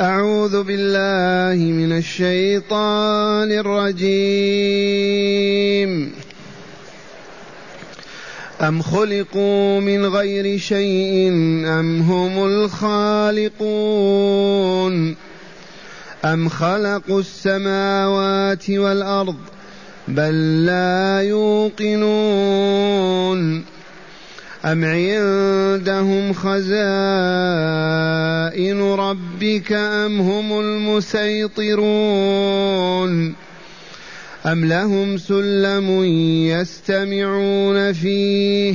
أعوذ بالله من الشيطان الرجيم. أم خلقوا من غير شيء أم هم الخالقون؟ أم خلقوا السماوات والأرض بل لا يوقنون؟ أم عندهم خزائن ربك أم هم المسيطرون أم لهم سلم يستمعون فيه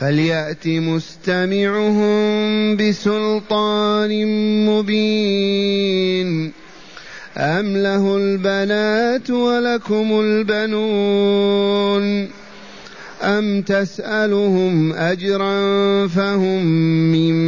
فليأت مستمعهم بسلطان مبين أم له البنات ولكم البنون أم تسألهم أجرا فهم من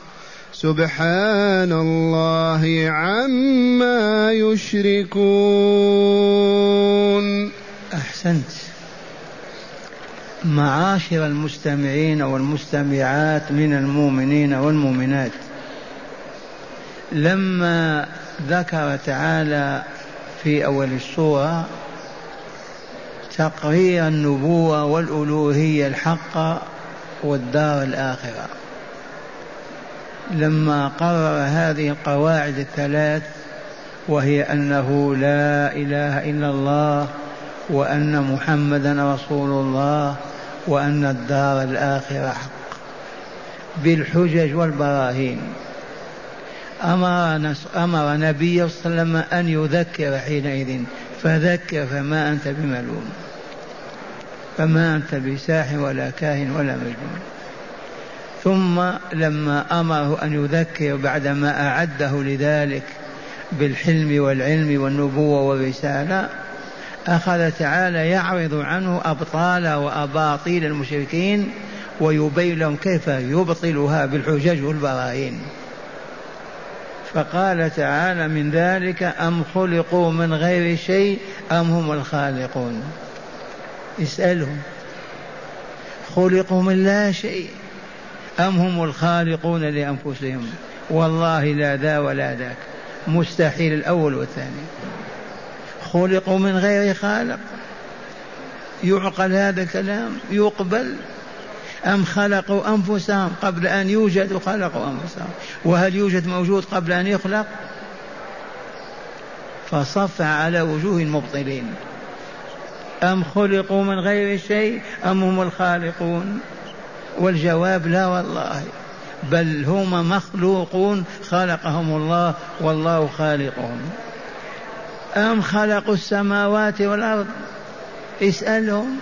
سبحان الله عما يشركون. أحسنت. معاشر المستمعين والمستمعات من المؤمنين والمؤمنات. لما ذكر تعالى في أول السورة تقرير النبوة والألوهية الحق والدار الآخرة. لما قرر هذه القواعد الثلاث وهي أنه لا إله إلا الله وأن محمدا رسول الله وأن الدار الآخرة حق. بالحجج والبراهين. أمر أمر نبيه صلى الله عليه وسلم أن يذكر حينئذ. فذكر فما أنت بملوم. فما أنت بساحر ولا كاهن ولا مجنون. ثم لما أمره أن يذكر بعدما أعده لذلك بالحلم والعلم والنبوة والرسالة أخذ تعالى يعرض عنه أبطال وأباطيل المشركين ويبين لهم كيف يبطلها بالحجج والبراهين. فقال تعالى من ذلك أم خلقوا من غير شيء أم هم الخالقون؟ اسألهم. خلقوا من لا شيء. أم هم الخالقون لأنفسهم؟ والله لا ذا ولا ذاك. مستحيل الأول والثاني. خلقوا من غير خالق. يعقل هذا الكلام؟ يقبل. أم خلقوا أنفسهم قبل أن يوجدوا خلقوا أنفسهم؟ وهل يوجد موجود قبل أن يخلق؟ فصف على وجوه المبطلين. أم خلقوا من غير شيء أم هم الخالقون؟ والجواب لا والله. بل هم مخلوقون خلقهم الله والله خالقهم. أم خلقوا السماوات والأرض؟ اسألهم.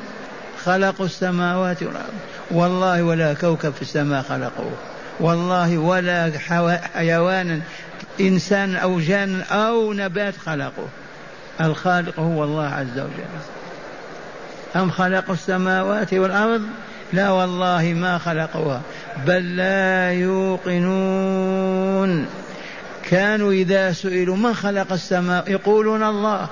خلقوا السماوات والأرض. والله ولا كوكب في السماء خلقوه. والله ولا حيوانا إنسان أو جان أو نبات خلقه الخالق هو الله عز وجل. أم خلقوا السماوات والأرض؟ لا والله ما خلقوها بل لا يوقنون. كانوا إذا سئلوا من خلق السماء؟ يقولون الله.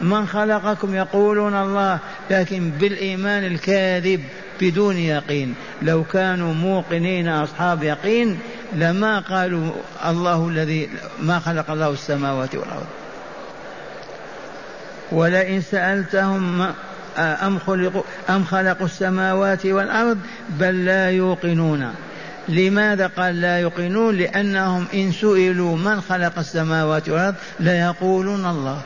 من خلقكم؟ يقولون الله. لكن بالإيمان الكاذب بدون يقين. لو كانوا موقنين أصحاب يقين لما قالوا الله الذي ما خلق الله السماوات والأرض. ولئن سألتهم أم خلقوا أم خلقوا السماوات والأرض بل لا يوقنون. لماذا قال لا يوقنون؟ لأنهم إن سئلوا من خلق السماوات والأرض ليقولون الله.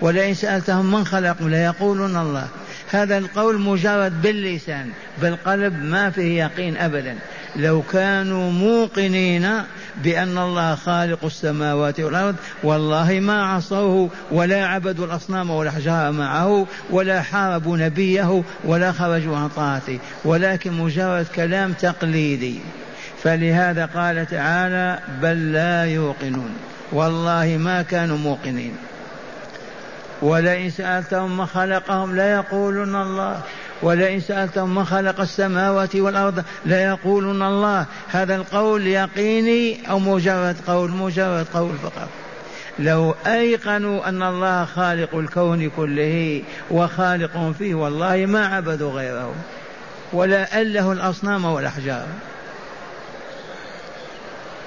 ولئن سألتهم من خلق ليقولون الله. هذا القول مجرد باللسان بالقلب ما فيه يقين أبدا. لو كانوا موقنين بأن الله خالق السماوات والأرض والله ما عصوه ولا عبدوا الأصنام والأحجار معه ولا حاربوا نبيه ولا خرجوا عن طاعته ولكن مجرد كلام تقليدي. فلهذا قال تعالى بل لا يوقنون. والله ما كانوا موقنين. ولئن سألتهم من خلقهم ليقولن الله. ولئن سألتهم من خلق السماوات والأرض ليقولن الله. هذا القول يقيني أو مجرد قول؟ مجرد قول فقط. لو أيقنوا أن الله خالق الكون كله وخالق فيه والله ما عبدوا غيره ولا أله الأصنام والأحجار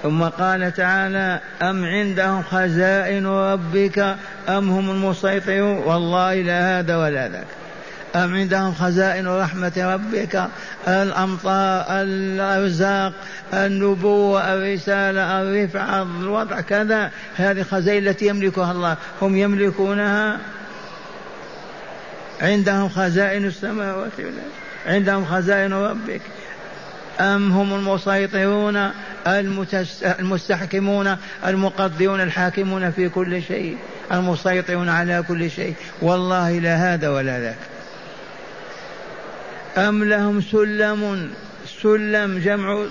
ثم قال تعالى أم عندهم خزائن ربك أم هم المسيطرون؟ والله لا هذا ولا ذاك. أم عندهم خزائن رحمة ربك؟ الأمطار الأرزاق النبوة الرسالة الرفعة الوضع كذا. هذه خزائن التي يملكها الله. هم يملكونها؟ عندهم خزائن السماوات عندهم خزائن ربك. أم هم المسيطرون المستحكمون المقضيون الحاكمون في كل شيء؟ المسيطرون على كل شيء. والله لا هذا ولا ذاك. أم لهم سلم سلم جمع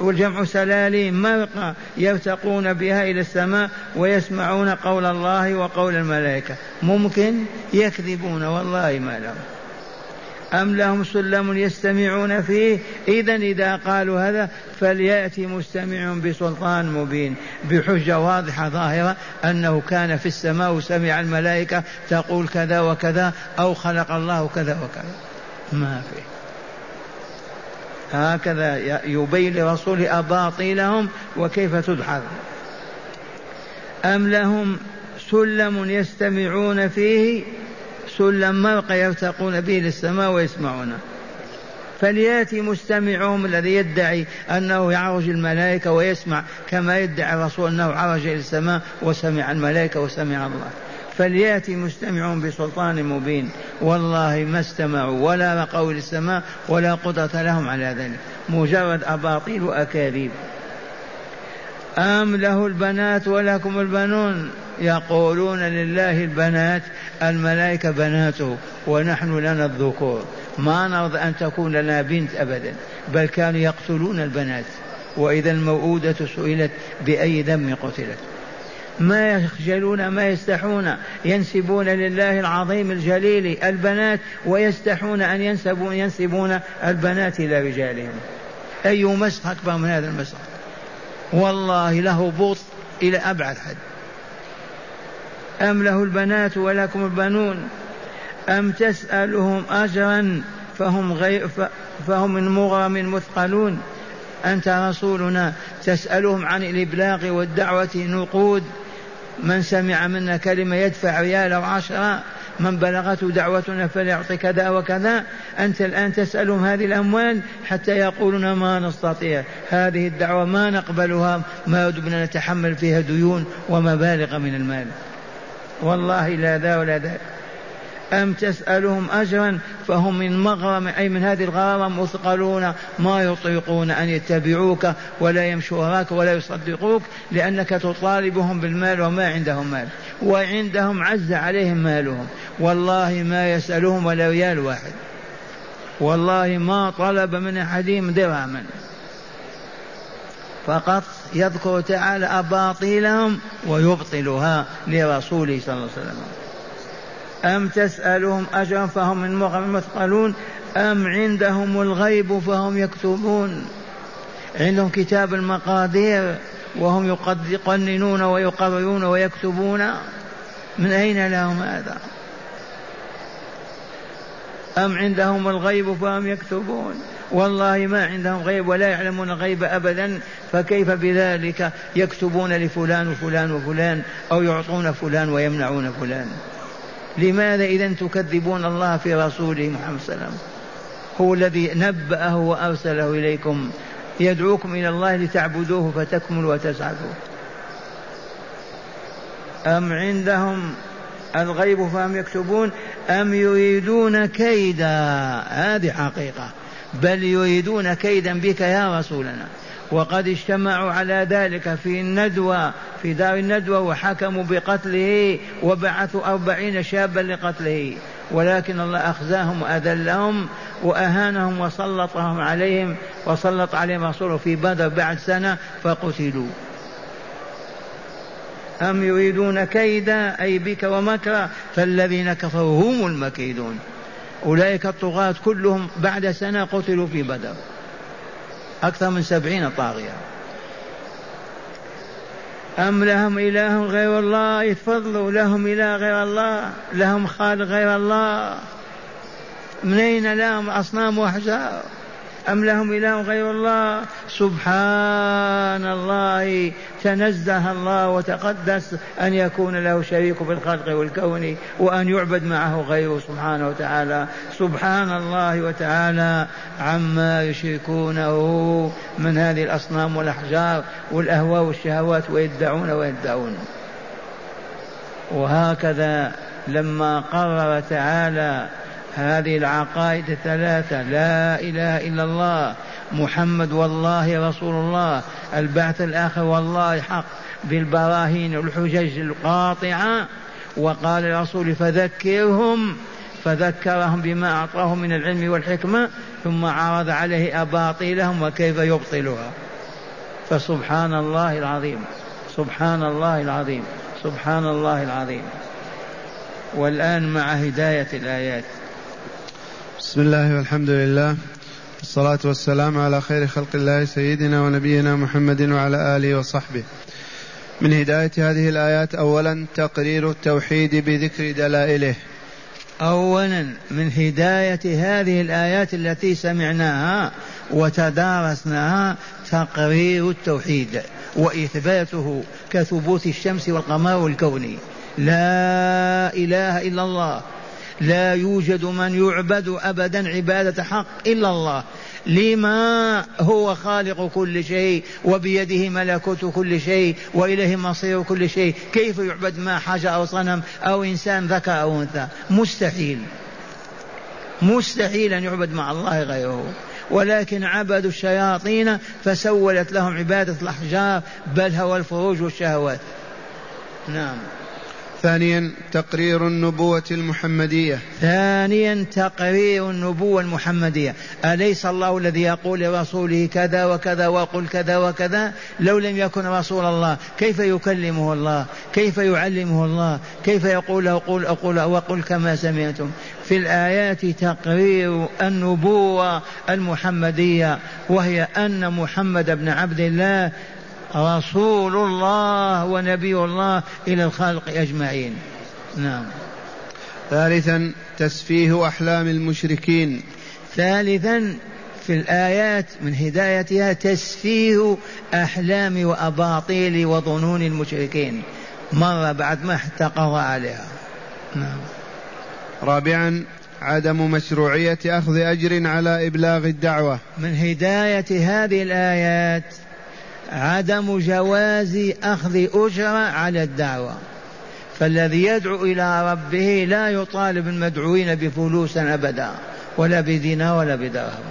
والجمع سلاليم مرقى يرتقون بها إلى السماء ويسمعون قول الله وقول الملائكة. ممكن يكذبون والله ما لهم. أم لهم سلم يستمعون فيه؟ إذا إذا قالوا هذا فليأتي مستمع بسلطان مبين. بحجة واضحة ظاهرة أنه كان في السماء وسمع الملائكة تقول كذا وكذا أو خلق الله كذا وكذا. ما في. هكذا يبين لرسول أباطيلهم وكيف تدحض. أم لهم سلم يستمعون فيه؟ سلم مرقى يرتقون به للسماء ويسمعونه. فليأتي مستمعهم الذي يدعي أنه يعرج الملائكة ويسمع كما يدعي الرسول أنه عرج إلى السماء وسمع الملائكة وسمع الله. فليأتي مستمعون بسلطان مبين. والله ما استمعوا ولا رقوا للسماء ولا قدرة لهم على ذلك. مجرد أباطيل وأكاذيب. أم له البنات ولكم البنون؟ يقولون لله البنات الملائكة بناته ونحن لنا الذكور. ما نرضى أن تكون لنا بنت أبدا بل كانوا يقتلون البنات. وإذا الموءودة سئلت بأي ذنب قتلت. ما يخجلون ما يستحون. ينسبون لله العظيم الجليل البنات ويستحون أن ينسبون ينسبون البنات إلى رجالهم. أي مسخ أكبر من هذا المسخ والله له بوط إلى أبعد حد. أم له البنات ولكم البنون؟ أم تسألهم أجرا فهم غير فهم من مغرم مثقلون؟ أنت رسولنا تسألهم عن الإبلاغ والدعوة نقود من سمع منا كلمة يدفع ريال أو عشرة من بلغته دعوتنا فليعطي كذا وكذا. أنت الآن تسألهم هذه الأموال حتى يقولون ما نستطيع. هذه الدعوة ما نقبلها ما دمنا نتحمل فيها ديون ومبالغ من المال. والله لا ذا ولا ذا أم تسألهم أجرا فهم من مغرم أي من هذه الغرامة مثقلون ما يطيقون أن يتبعوك ولا يمشوا وراك ولا يصدقوك لأنك تطالبهم بالمال وما عندهم مال. وعندهم عز عليهم مالهم. والله ما يسألهم ولا ريال واحد. والله ما طلب من أحدهم درهما. فقط يذكر تعالى أباطيلهم ويبطلها لرسوله صلى الله عليه وسلم. أم تسألهم أجرا فهم من مغرم مثقلون؟ أم عندهم الغيب فهم يكتبون؟ عندهم كتاب المقادير وهم يقننون ويقررون ويكتبون؟ من أين لهم هذا؟ أم عندهم الغيب فهم يكتبون؟ والله ما عندهم غيب ولا يعلمون الغيب أبدا فكيف بذلك يكتبون لفلان وفلان وفلان أو يعطون فلان ويمنعون فلان؟ لماذا إذا تكذبون الله في رسوله محمد صلى الله عليه وسلم؟ هو الذي نبأه وأرسله إليكم يدعوكم إلى الله لتعبدوه فتكملوا وتسعدوا. أم عندهم الغيب فهم يكتبون أم يريدون كيدا؟ هذه حقيقة. بل يريدون كيدا بك يا رسولنا. وقد اجتمعوا على ذلك في الندوة في دار الندوة وحكموا بقتله وبعثوا أربعين شابا لقتله. ولكن الله أخزاهم وأذلهم وأهانهم وسلطهم عليهم وسلط عليهم رسوله في بدر بعد سنة فقتلوا. أم يريدون كيدا أي بك ومكرا فالذين كفروا هم المكيدون. أولئك الطغاة كلهم بعد سنة قتلوا في بدر. أكثر من سبعين طاغية. أم لهم إله غير الله؟ يتفضلوا لهم إله غير الله. لهم خالق غير الله. من أين لهم أصنام وأحجار؟ أم لهم إله غير الله؟ سبحان الله تنزه الله وتقدس أن يكون له شريك في الخلق والكون وأن يعبد معه غيره سبحانه وتعالى. سبحان الله وتعالى عما يشركونه من هذه الأصنام والأحجار والأهواء والشهوات ويدعون ويدعون. وهكذا لما قرر تعالى هذه العقائد الثلاثة. لا إله إلا الله. محمد والله رسول الله. البعث الآخر والله حق. بالبراهين والحجج القاطعة. وقال الرسول فذكرهم. فذكرهم بما أعطاهم من العلم والحكمة. ثم عرض عليه أباطيلهم وكيف يبطلها. فسبحان الله العظيم. سبحان الله العظيم. سبحان الله العظيم. والآن مع هداية الآيات. بسم الله والحمد لله. والصلاة والسلام على خير خلق الله سيدنا ونبينا محمد وعلى آله وصحبه. من هداية هذه الآيات أولا تقرير التوحيد بذكر دلائله. أولا من هداية هذه الآيات التي سمعناها وتدارسناها تقرير التوحيد وإثباته كثبوت الشمس والقمر والكون لا إله إلا الله. لا يوجد من يعبد ابدا عبادة حق إلا الله. لما هو خالق كل شيء وبيده ملكوت كل شيء وإليه مصير كل شيء كيف يعبد ما حجر أو صنم أو إنسان ذكر أو أنثى؟ مستحيل. مستحيل أن يعبد مع الله غيره. ولكن عبدوا الشياطين فسولت لهم عبادة الأحجار بل هو الفروج والشهوات. نعم. ثانيا تقرير النبوة المحمدية. ثانيا تقرير النبوة المحمدية. أليس الله الذي يقول لرسوله كذا وكذا وقل كذا وكذا؟ لو لم يكن رسول الله كيف يكلمه الله؟ كيف يعلمه الله؟ كيف يقول له قل أقول وقل كما سمعتم؟ في الآيات تقرير النبوة المحمدية وهي أن محمد بن عبد الله رسول الله ونبي الله إلى الخلق أجمعين. نعم. ثالثا تسفيه أحلام المشركين. ثالثا في الآيات من هدايتها تسفيه أحلام وأباطيل وظنون المشركين. مرة بعد ما قضى عليها. نعم. رابعا عدم مشروعية أخذ أجر على إبلاغ الدعوة. من هداية هذه الآيات عدم جواز أخذ أجرة على الدعوة. فالذي يدعو إلى ربه لا يطالب المدعوين بفلوس أبدا ولا بدينار ولا بدرهم.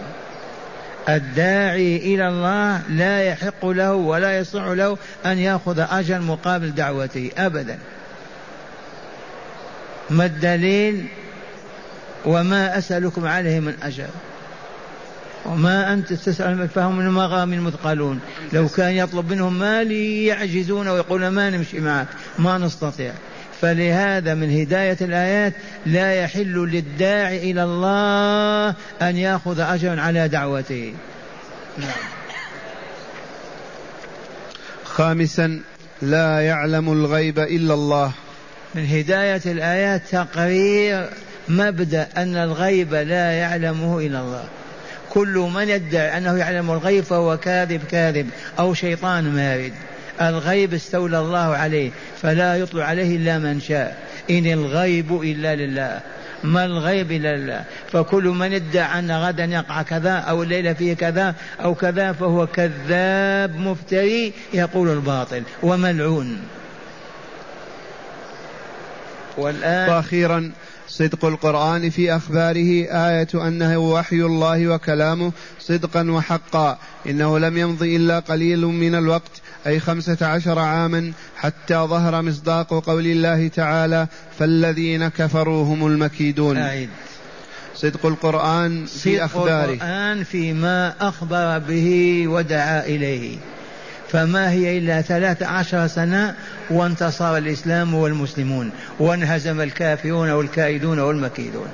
الداعي إلى الله لا يحق له ولا يصح له أن يأخذ أجر مقابل دعوته أبدا. ما الدليل وما أسألكم عليه من أجر؟ وما أنت تسأل فهم من المغامر المثقلون. لو كان يطلب منهم مال يعجزون ويقولون ما نمشي معك. ما نستطيع. فلهذا من هداية الآيات لا يحل للداعي إلى الله أن يأخذ أجرا على دعوته. نعم. خامسا لا يعلم الغيب إلا الله. من هداية الآيات تقرير مبدأ أن الغيب لا يعلمه إلا الله. كل من يدعي أنه يعلم الغيب فهو كاذب كاذب أو شيطان مارد. الغيب استولى الله عليه فلا يطلع عليه إلا من شاء. إن الغيب إلا لله. ما الغيب إلا لله؟ فكل من ادعى أن غدا يقع كذا أو الليلة فيه كذا أو كذا فهو كذاب مفتري يقول الباطل وملعون. والآن وأخيرا صدق القرآن في أخباره آية أنه وحي الله وكلامه صدقا وحقا. إنه لم يمض إلا قليل من الوقت أي خمسة عشر عاما حتى ظهر مصداق قول الله تعالى فالذين كفروا هم المكيدون أعيد. صدق القرآن في صدق أخباره. القرآن فيما أخبر به ودعا إليه. فما هي إلا ثلاث عشر سنة وانتصر الإسلام والمسلمون وانهزم الكافرون والكائدون والمكيدون.